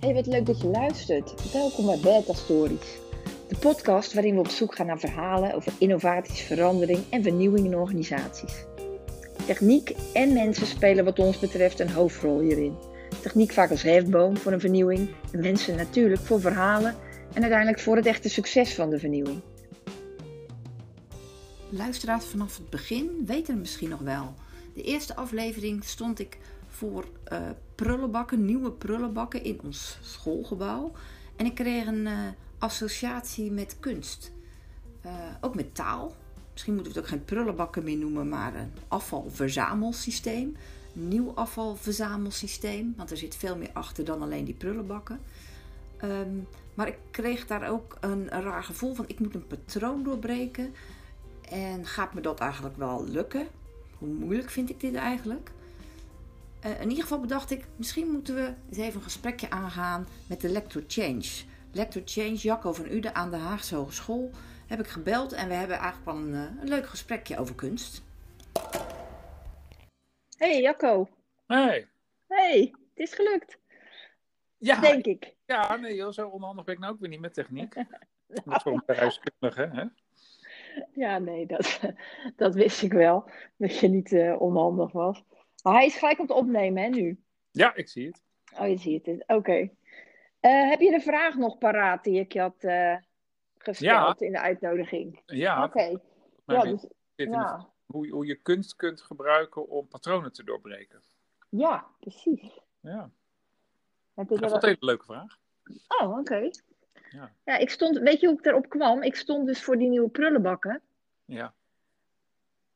Hey, wat leuk dat je luistert. Welkom bij Beta Stories. De podcast waarin we op zoek gaan naar verhalen over innovaties, verandering en vernieuwing in organisaties. Techniek en mensen spelen wat ons betreft een hoofdrol hierin. Techniek vaak als hefboom voor een vernieuwing en mensen natuurlijk voor verhalen en uiteindelijk voor het echte succes van de vernieuwing. Luisteraars vanaf het begin weten het misschien nog wel. De eerste aflevering stond ik voor uh, prullenbakken, nieuwe prullenbakken in ons schoolgebouw. En ik kreeg een uh, associatie met kunst. Uh, ook met taal. Misschien moeten we het ook geen prullenbakken meer noemen, maar een afvalverzamelsysteem. Nieuw afvalverzamelsysteem, want er zit veel meer achter dan alleen die prullenbakken. Um, maar ik kreeg daar ook een, een raar gevoel van: ik moet een patroon doorbreken. En gaat me dat eigenlijk wel lukken? Hoe moeilijk vind ik dit eigenlijk? Uh, in ieder geval bedacht ik, misschien moeten we eens even een gesprekje aangaan met de Lector Change. Lector Change, Jacco van Uden aan de Haagse Hogeschool, heb ik gebeld en we hebben eigenlijk wel een, uh, een leuk gesprekje over kunst. Hey Jacco. Hey. Hey, het is gelukt. Ja. Denk ik. Ja, nee joh, zo onhandig ben ik nou ook weer niet met techniek. Dat is gewoon bedrijfskundige, hè? Ja, nee, dat, dat wist ik wel. Dat je niet uh, onhandig was. Hij is gelijk aan het opnemen, hè, nu? Ja, ik zie het. Oh, je ziet het. Oké. Okay. Uh, heb je de vraag nog paraat die ik je had uh, gesteld ja. in de uitnodiging? Ja. Oké. Okay. Ja, dus, ja. Hoe, hoe je kunst kunt gebruiken om patronen te doorbreken. Ja, precies. Ja. Heb dat vond een hele leuke vraag. Oh, oké. Okay. Ja. ja, ik stond, weet je hoe ik erop kwam? Ik stond dus voor die nieuwe prullenbakken. Ja.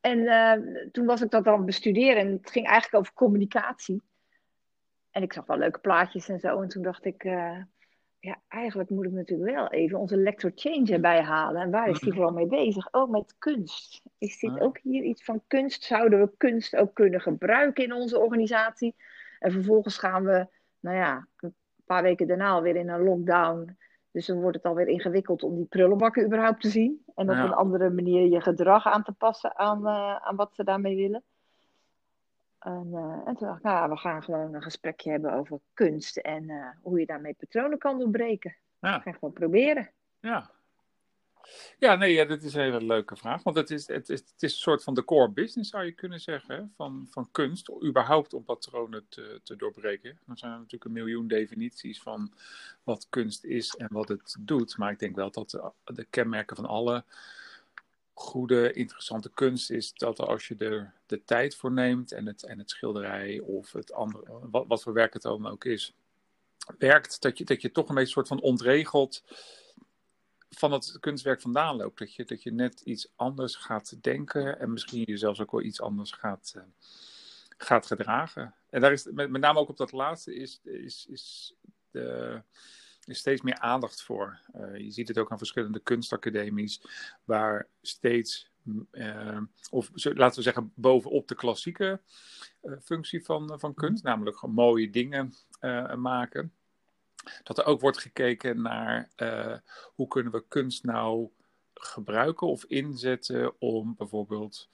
En uh, toen was ik dat aan het bestuderen en het ging eigenlijk over communicatie. En ik zag wel leuke plaatjes en zo. En toen dacht ik, uh, ja, eigenlijk moet ik natuurlijk wel even onze lector change erbij halen. En waar is die vooral mee bezig? Oh, met kunst. Is dit ook hier iets van kunst? Zouden we kunst ook kunnen gebruiken in onze organisatie? En vervolgens gaan we, nou ja, een paar weken daarna alweer in een lockdown. Dus dan wordt het alweer ingewikkeld om die prullenbakken überhaupt te zien. En op Ja. een andere manier je gedrag aan te passen aan, eh, aan wat ze daarmee willen. En, eh, en toen dacht ik, nou, we gaan gewoon een gesprekje hebben over kunst en eh, hoe je daarmee patronen kan doorbreken. Ja. We gaan gewoon proberen. Ja. Ja, nee, ja, dat is een hele leuke vraag. Want het is, het, is, het is een soort van de core business, zou je kunnen zeggen, van, van kunst. Überhaupt om patronen te, te doorbreken. Er zijn natuurlijk een miljoen definities van wat kunst is en wat het doet. Maar ik denk wel dat de, de kenmerken van alle goede, interessante kunst is dat als je er de tijd voor neemt en het, en het schilderij of het andere, wat, wat voor werk het dan ook is, werkt, dat je, dat je toch een beetje soort van ontregeld van het kunstwerk vandaan loopt. Dat je, dat je net iets anders gaat denken en misschien jezelf ook wel iets anders gaat, uh, gaat gedragen. En daar is met, met name ook op dat laatste is, is, is, de, is steeds meer aandacht voor. Uh, je ziet het ook aan verschillende kunstacademies, waar steeds, uh, of laten we zeggen, bovenop de klassieke functie van, van kunst, namelijk mooie dingen maken dat er ook wordt gekeken naar uh, hoe kunnen we kunst nou gebruiken of inzetten om bijvoorbeeld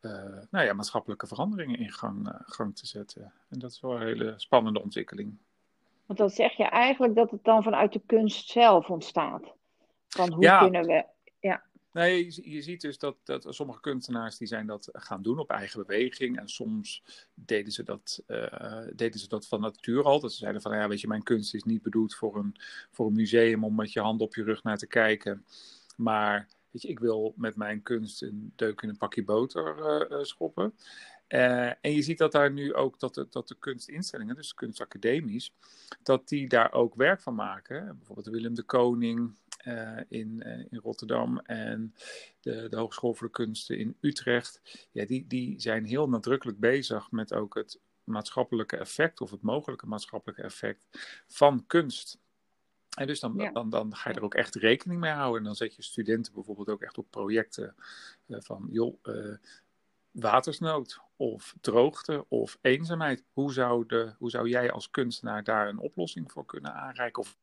uh, nou ja, maatschappelijke veranderingen in gang, uh, gang te zetten. En dat is wel een hele spannende ontwikkeling. Want dan zeg je eigenlijk dat het dan vanuit de kunst zelf ontstaat. Van hoe ja. kunnen we. Nee, je, ziet dus dat, dat sommige kunstenaars die zijn dat gaan doen op eigen beweging. En soms deden ze dat, uh, deden ze dat van natuur al. Dat ze zeiden van, ja, weet je, mijn kunst is niet bedoeld voor een, voor een museum om met je hand op je rug naar te kijken. Maar, weet je, ik wil met mijn kunst een deuk in een pakje boter uh, uh, schoppen. En je ziet dat daar nu ook dat de, dat de kunstinstellingen, dus kunstacademies, dat die daar ook werk van maken. Bijvoorbeeld Willem de Koning, uh, in, uh, in Rotterdam en de, de Hogeschool voor de Kunsten in Utrecht. Ja, die, die zijn heel nadrukkelijk bezig met ook het maatschappelijke effect of het mogelijke maatschappelijke effect van kunst. En dus dan, ja. dan, dan ga je er ook echt rekening mee houden. En dan zet je studenten bijvoorbeeld ook echt op projecten uh, van, joh, watersnood of droogte of eenzaamheid. Hoe zou, de, hoe zou jij als kunstenaar daar een oplossing voor kunnen aanreiken? Of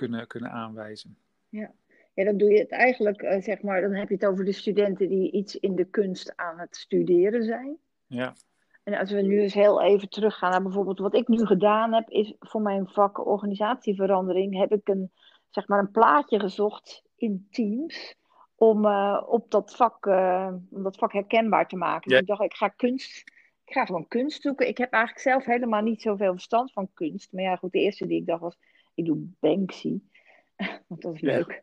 kunnen, kunnen aanwijzen. Ja. ja, dan doe je het eigenlijk, uh, zeg maar, dan heb je het over de studenten die iets in de kunst aan het studeren zijn. Ja. En als we nu eens heel even teruggaan naar bijvoorbeeld wat ik nu gedaan heb, is voor mijn vak organisatieverandering heb ik een, zeg maar een plaatje gezocht in Teams om uh, op dat vak, uh, om dat vak herkenbaar te maken. Ja. Dus ik dacht, ik ga kunst, ik ga gewoon kunst zoeken. Ik heb eigenlijk zelf helemaal niet zoveel verstand van kunst. Maar ja, goed, de eerste die ik dacht was, ik doe Banksy. Want dat is Ja. leuk.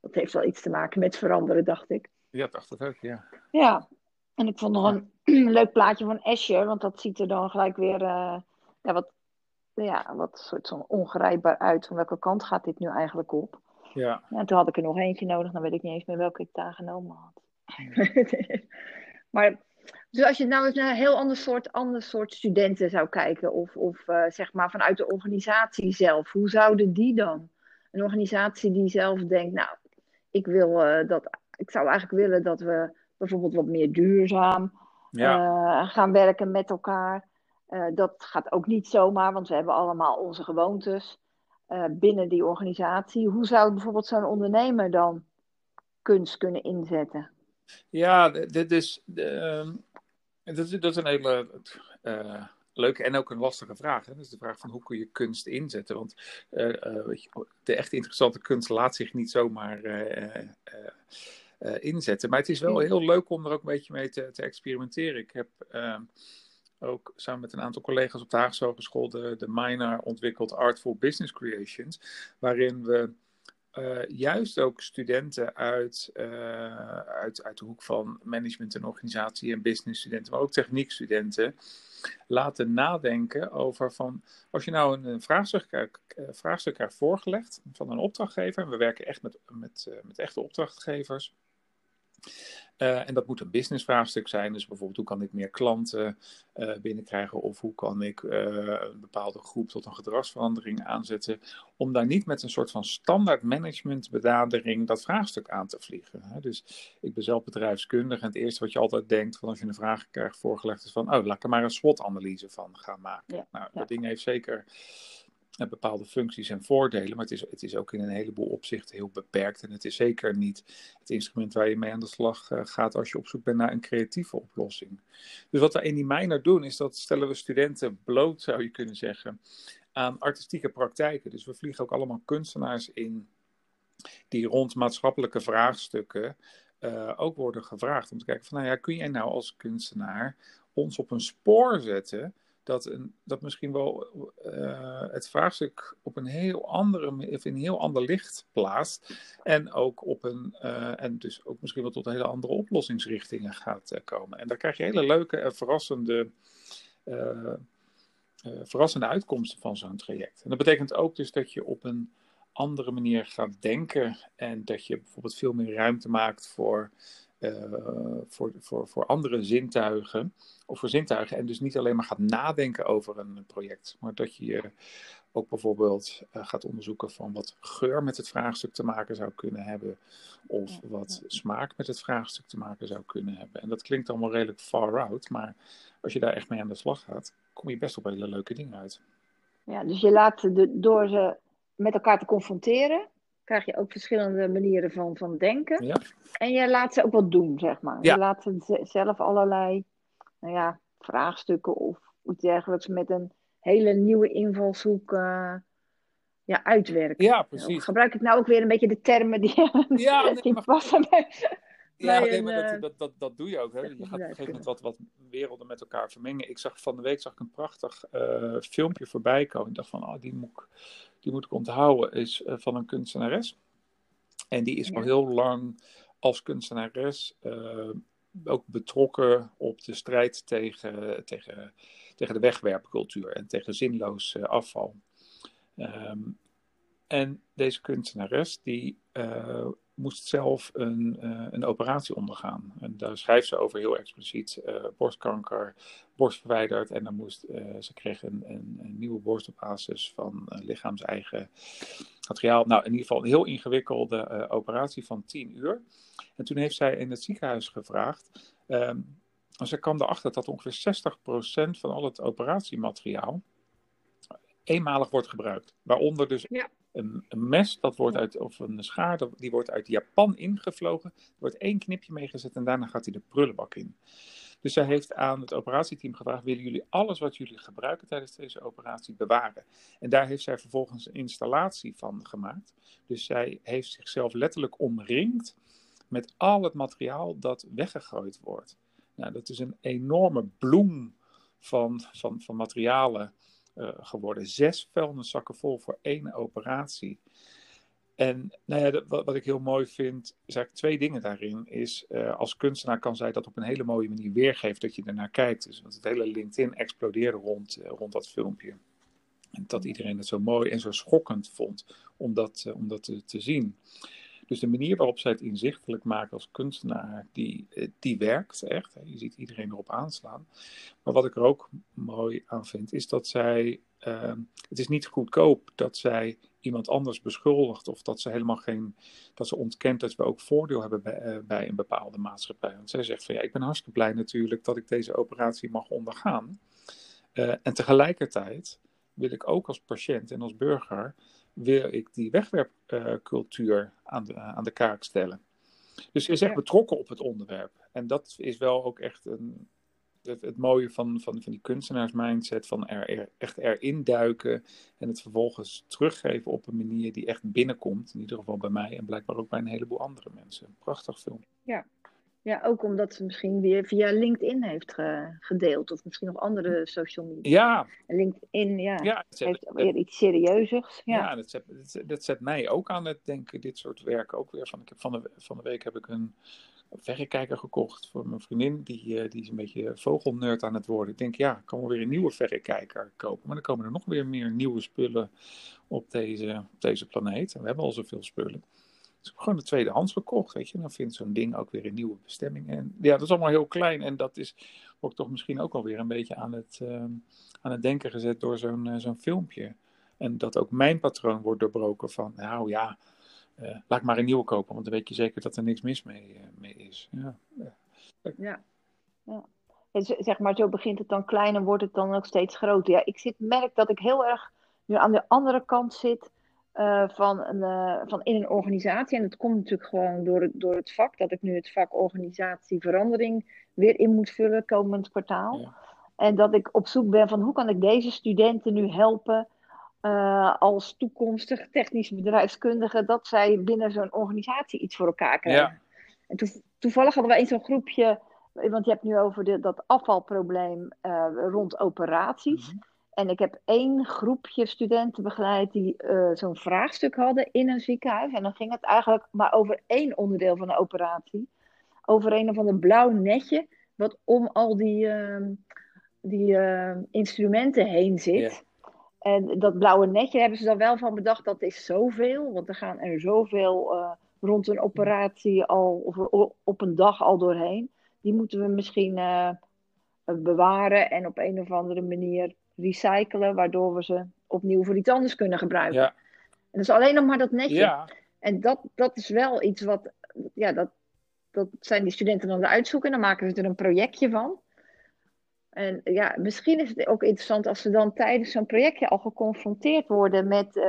Dat heeft wel iets te maken met veranderen, dacht ik. Ja, dacht het ook, ja. Ja, en ik vond nog een leuk plaatje van Escher, want dat ziet er dan gelijk weer eh, ja, wat, ja, wat soort van ongrijpbaar uit. Van welke kant gaat dit nu eigenlijk op? Ja, Ja, en toen had ik er nog eentje nodig, dan weet ik niet eens meer welke ik daar genomen had. maar dus als je nou eens naar een heel ander soort, ander soort studenten zou kijken, of, of eh, zeg maar vanuit de organisatie zelf, hoe zouden die dan? Een organisatie die zelf denkt, nou, ik wil eh, dat, ik zou eigenlijk willen dat we bijvoorbeeld wat meer duurzaam ja. eh, gaan werken met elkaar. Dat gaat ook niet zomaar, want we hebben allemaal onze gewoontes binnen die organisatie. Hoe zou bijvoorbeeld zo'n ondernemer dan kunst kunnen inzetten? Ja, dit is, ehm, dat, is, dat is een hele eh, leuke en ook een lastige vraag. Hè? Dat is de vraag van hoe kun je kunst inzetten? Want eh, eh, weet je, de echt interessante kunst laat zich niet zomaar inzetten. Maar het is wel heel leuk om er ook een beetje mee te, te experimenteren. Ik heb ehm, ook samen met een aantal collega's op de Haagse Hogeschool de, de minor ontwikkeld Artful Business Creations. Waarin we eh, juist ook studenten uit, eh, uit, uit de hoek van management en organisatie en business studenten, maar ook techniekstudenten, laten nadenken over van, als je nou een, vraagstuk, krijgt- eh, vraagstuk krijgt voorgelegd van een opdrachtgever, en we werken echt met, met, met echte opdrachtgevers, eh, en dat moet een businessvraagstuk zijn. Dus bijvoorbeeld, hoe kan ik meer klanten eh, binnenkrijgen? Of hoe kan ik eh, een bepaalde groep tot een gedragsverandering aanzetten? Om daar niet met een soort van standaard managementbenadering dat vraagstuk aan te vliegen. Hè? Dus ik ben zelf bedrijfskundig. En het eerste wat je altijd denkt van als je een vraag krijgt voorgelegd is van... Oh, laat ik er maar een SWOT-analyse van gaan maken. Ja, nou, ja. dat ding heeft zeker bepaalde functies en voordelen, maar het is, het is ook in een heleboel opzichten heel beperkt. En het is zeker niet het instrument waar je mee aan de slag eh, gaat als je op zoek bent naar een creatieve oplossing. Dus wat we in die mijner doen, is dat stellen we studenten bloot, zou je kunnen zeggen, aan artistieke praktijken. Dus we vliegen ook allemaal kunstenaars in die rond maatschappelijke vraagstukken eh, ook worden gevraagd. Om te kijken van, nou ja, kun jij nou als kunstenaar ons op een spoor zetten dat, een, dat misschien wel eh, het vraagstuk op een heel andere, of in een heel ander licht plaatst. En ook op een, eh, en dus ook misschien wel tot hele andere oplossingsrichtingen gaat eh, komen. En daar krijg je hele leuke en verrassende, verrassende uitkomsten van zo'n traject. En dat betekent ook dus dat je op een andere manier gaat denken en dat je bijvoorbeeld veel meer ruimte maakt voor, eh, voor, voor, voor andere zintuigen of voor zintuigen en dus niet alleen maar gaat nadenken over een project, maar dat je ook bijvoorbeeld uh, gaat onderzoeken van wat geur met het vraagstuk te maken zou kunnen hebben of wat smaak met het vraagstuk te maken zou kunnen hebben. En dat klinkt allemaal redelijk far out, maar als je daar echt mee aan de slag gaat, kom je best op hele leuke dingen uit. Ja, dus je laat de, door ze met elkaar te confronteren, krijg je ook verschillende manieren van, van denken. Ja. En je laat ze ook wat doen, zeg maar. Ja. Je laat ze zelf allerlei nou ja, vraagstukken of iets dergelijks met een hele nieuwe invalshoek uh, ja, uitwerken. Ja, precies. Gebruik ik nou ook weer een beetje de termen die, ja, nee, die passen bij, ja, nee, maar dat, dat, dat, dat doe je ook. Hè. Je gaat op een gegeven eh, moment wat, wat werelden met elkaar vermengen. Ik zag van de week zag ik een prachtig uh, filmpje voorbij komen. Ik dacht van, oh, die, moet ik, die moet ik onthouden. Is uh, van een kunstenares. En die is ja. al heel lang als kunstenares uh, ook betrokken op de strijd tegen, tegen, tegen de wegwerpcultuur en tegen zinloos afval. Um, en deze kunstenares die moest zelf een, uh, een operatie ondergaan. En daar schrijft ze over heel expliciet uh, borstkanker, borst verwijderd. En dan moest, ze kreeg een, een, nieuwe borst op basis van lichaams-eigen materiaal. Nou, in ieder geval een heel ingewikkelde operatie van 10 uur. En toen heeft zij in het ziekenhuis gevraagd. Um, ze kwam erachter dat ongeveer 60% van al het operatiemateriaal eenmalig wordt gebruikt. Waaronder dus ja. Een, een, mes, dat wordt uit, of een schaar, dat, die wordt uit Japan ingevlogen. Er wordt één knipje meegezet en daarna gaat hij de prullenbak in. Dus zij heeft aan het operatieteam gevraagd: willen jullie alles wat jullie gebruiken tijdens deze operatie bewaren? En daar heeft zij vervolgens een installatie van gemaakt. Dus zij heeft zichzelf letterlijk omringd met al het materiaal dat weggegooid wordt. Nou, dat is een enorme bloem van, van, van materialen uh, geworden. Zes vuilniszakken vol voor één operatie. En nou ja, wat, wat, ik heel mooi vind, is eigenlijk twee dingen daarin. Is uh, als kunstenaar kan zij dat op een hele mooie manier weergeven dat je ernaar kijkt. Dus, want het hele LinkedIn explodeerde rond, uh, rond dat filmpje. En dat iedereen het zo mooi en zo schokkend vond om dat, om dat te, te, zien. Dus de manier waarop zij het inzichtelijk maken als kunstenaar, die, die werkt echt. Je ziet iedereen erop aanslaan. Maar wat ik er ook mooi aan vind, is dat zij. het is niet goedkoop dat zij iemand anders beschuldigt of dat ze helemaal geen, dat ze ontkent dat we ook voordeel hebben bij, uh, bij een bepaalde maatschappij. Want zij zegt van ja, ik ben hartstikke blij natuurlijk dat ik deze operatie mag ondergaan. Uh, en tegelijkertijd wil ik ook als patiënt en als burger, wil ik die wegwerpcultuur aan, de, aan de kaak stellen. Dus ze is echt betrokken op het onderwerp. En dat is wel ook echt een, het, het, mooie van, van, van die kunstenaarsmindset, van er, er, echt erin duiken en het vervolgens teruggeven op een manier die echt binnenkomt. In ieder geval bij mij en blijkbaar ook bij een heleboel andere mensen. Prachtig film. Ja, ja ook omdat ze misschien weer via LinkedIn heeft ge, gedeeld of misschien nog andere social media. Ja. LinkedIn ja, ja zet, heeft weer iets serieuzers. Ja, ja dat, zet, dat, zet mij ook aan het denken, dit soort werk ook weer. Van, ik heb van, de, van de week heb ik een verrekijker gekocht voor mijn vriendin. Die, uh, die is een beetje vogelnerd aan het worden. Ik denk, ja, ik kan wel weer een nieuwe verrekijker kopen. Maar dan komen er nog weer meer nieuwe spullen op deze, op deze planeet. En we hebben al zoveel spullen. Ik gewoon de tweedehands gekocht, weet je. Dan vindt zo'n ding ook weer een nieuwe bestemming. En ja, dat is allemaal heel klein. En dat is ook toch misschien ook alweer een beetje aan het, uh, aan het denken gezet door zo'n uh, zo'n filmpje. En dat ook mijn patroon wordt doorbroken van, nou ja, uh, laat maar een nieuwe kopen, want dan weet je zeker dat er niks mis mee, uh, mee is. Ja. ja. ja. zeg maar, zo begint het dan klein en wordt het dan ook steeds groter. Ja, ik zit, merk dat ik heel erg nu aan de andere kant zit uh, van, een, van in een organisatie. En dat komt natuurlijk gewoon door het, door het vak, dat ik nu het vak organisatieverandering weer in moet vullen komend kwartaal. Ja. En dat ik op zoek ben van hoe kan ik deze studenten nu helpen uh, als toekomstig technisch bedrijfskundige, dat zij binnen zo'n organisatie iets voor elkaar krijgen. Ja. En to toevallig hadden wij in zo'n groepje, want je hebt nu over de, dat afvalprobleem rond operaties. Mm -hmm. En ik heb één groepje studenten begeleid die uh, zo'n vraagstuk hadden in een ziekenhuis. En dan ging het eigenlijk maar over één onderdeel van de operatie. Over een of ander blauw netje, wat om al die, die instrumenten heen zit. Yeah. En dat blauwe netje hebben ze dan wel van bedacht, dat is zoveel. Want er gaan er zoveel uh, rond een operatie al, of op een dag al doorheen. Die moeten we misschien uh, bewaren en op een of andere manier recyclen, waardoor we ze opnieuw voor iets anders kunnen gebruiken. Ja. En dat is alleen nog maar dat netje. Ja. En dat, dat is wel iets wat, ja, dat, dat zijn die studenten dan uitzoeken. En dan maken ze er een projectje van. En ja, misschien is het ook interessant als ze dan tijdens zo'n projectje al geconfronteerd worden met, uh,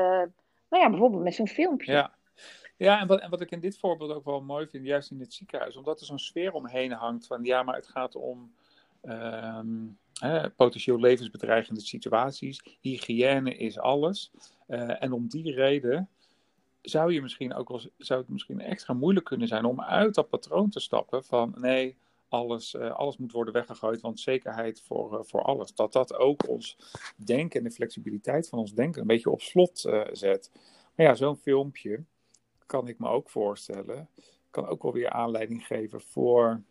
nou ja, bijvoorbeeld met zo'n filmpje. Ja, ja en, wat, en wat ik in dit voorbeeld ook wel mooi vind, juist in het ziekenhuis, omdat er zo'n sfeer omheen hangt van ja, maar het gaat om um, potentieel levensbedreigende situaties, hygiëne is alles. Uh, en om die reden zou je misschien ook wel, zou het misschien extra moeilijk kunnen zijn om uit dat patroon te stappen van nee alles, uh, alles moet worden weggegooid, want zekerheid voor, uh, voor alles. Dat dat ook ons denken en de flexibiliteit van ons denken een beetje op slot zet. Maar ja, zo'n filmpje kan ik me ook voorstellen, kan ook wel weer aanleiding geven voor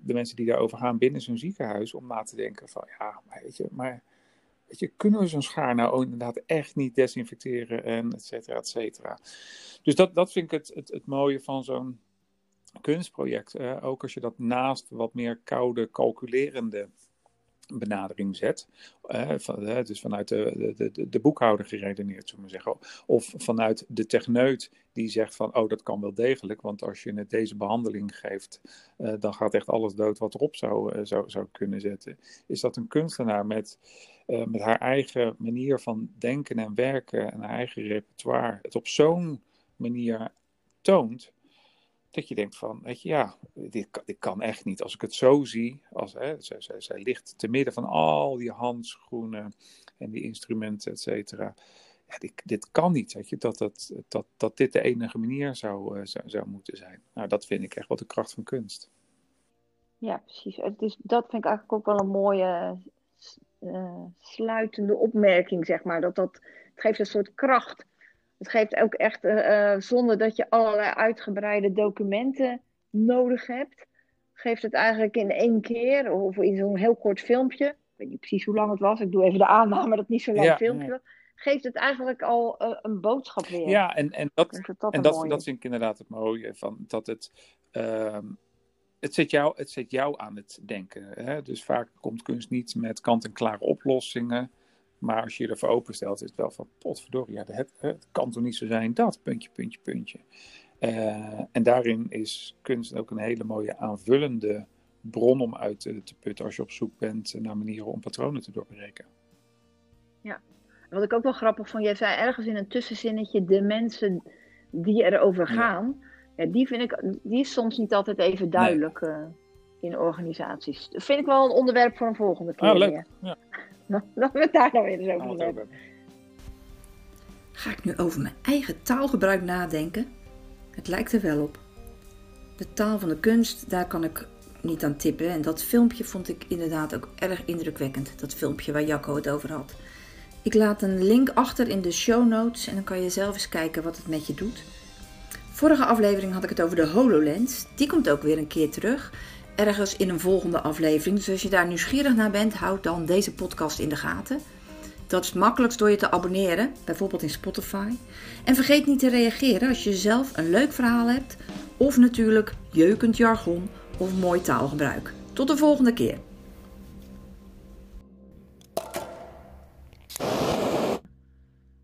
de mensen die daarover gaan binnen zo'n ziekenhuis, om na te denken van ja, weet je, maar weet je, kunnen we zo'n schaar nou inderdaad echt niet desinfecteren en et cetera, et cetera. Dus dat, dat vind ik het, het, het mooie van zo'n kunstproject, uh, ook als je dat naast wat meer koude, calculerende benadering zet, uh, van, uh, dus vanuit de, de, de, de boekhouder geredeneerd, zullen we zeggen, of vanuit de techneut die zegt van, oh, dat kan wel degelijk, want als je het deze behandeling geeft, uh, dan gaat echt alles dood wat erop zou, zou, zou kunnen zetten. Is dat een kunstenaar met, met haar eigen manier van denken en werken en haar eigen repertoire, het op zo'n manier toont, dat je denkt van, weet je, ja, dit, dit kan echt niet. Als ik het zo zie, als, hè, zij, zij, zij ligt te midden van al die handschoenen en die instrumenten, et cetera. Ja, dit, dit kan niet, weet je, dat, dat, dat, dat dit de enige manier zou, eh, zou, moeten zijn. Nou, dat vind ik echt wat de kracht van kunst. Ja, precies. Het is, dat vind ik eigenlijk ook wel een mooie eh, sluitende opmerking, zeg maar. Dat, dat, het geeft een soort kracht. Het geeft ook echt, eh, eh, zonder dat je allerlei uitgebreide documenten nodig hebt, geeft het eigenlijk in één keer of in zo'n heel kort filmpje. Ik weet niet precies hoe lang het was. Ik doe even de aanname dat het niet zo'n lang Ja, filmpje was. Geeft het eigenlijk al eh, een boodschap weer. Ja, en, en dat, En dat, mooie dat vind ik inderdaad het mooie van dat het. ehm, het, zet jou, het zet jou aan het denken. Hè? Dus vaak komt kunst niet met kant-en-klare oplossingen. Maar als je je ervoor openstelt, is het wel van potverdorie. Ja, het, het kan toch niet zo zijn dat, puntje, puntje, puntje. Eh, en daarin is kunst ook een hele mooie aanvullende bron om uit te, te putten als je op zoek bent naar manieren om patronen te doorbreken. Wat ik ook wel grappig vond, jij zei ergens in een tussenzinnetje de mensen die erover Ja. gaan. Ja, die vind ik, die is soms niet altijd even duidelijk eh, in organisaties. Dat vind ik wel een onderwerp voor een volgende keer. Ah, leuk. Ja, Dat we het daar nog weer eens over hebben. Ga ik nu over mijn eigen taalgebruik nadenken? Het lijkt er wel op. De taal van de kunst, daar kan ik niet aan tippen. En dat filmpje vond ik inderdaad ook erg indrukwekkend. Dat filmpje waar Jacco het over had. Ik laat een link achter in de show notes en dan kan je zelf eens kijken wat het met je doet. Vorige aflevering had ik het over de HoloLens. Die komt ook weer een keer terug. Ergens in een volgende aflevering. Dus als je daar nieuwsgierig naar bent, houd dan deze podcast in de gaten. Dat is het makkelijkst door je te abonneren, bijvoorbeeld in Spotify. En vergeet niet te reageren als je zelf een leuk verhaal hebt. Of natuurlijk jeukend jargon of mooi taalgebruik. Tot de volgende keer.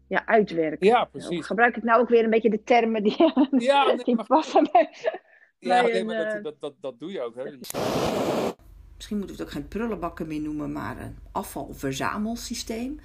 Ja, uitwerken. Ja, precies. Gebruik ik nou ook weer een beetje de termen die, Ja, nee, die maar- passen bij, Ja, nee, maar eh, dat, dat, dat, dat doe je ook. Hè? Misschien moeten we het ook geen prullenbakken meer noemen, maar een afvalverzamelsysteem.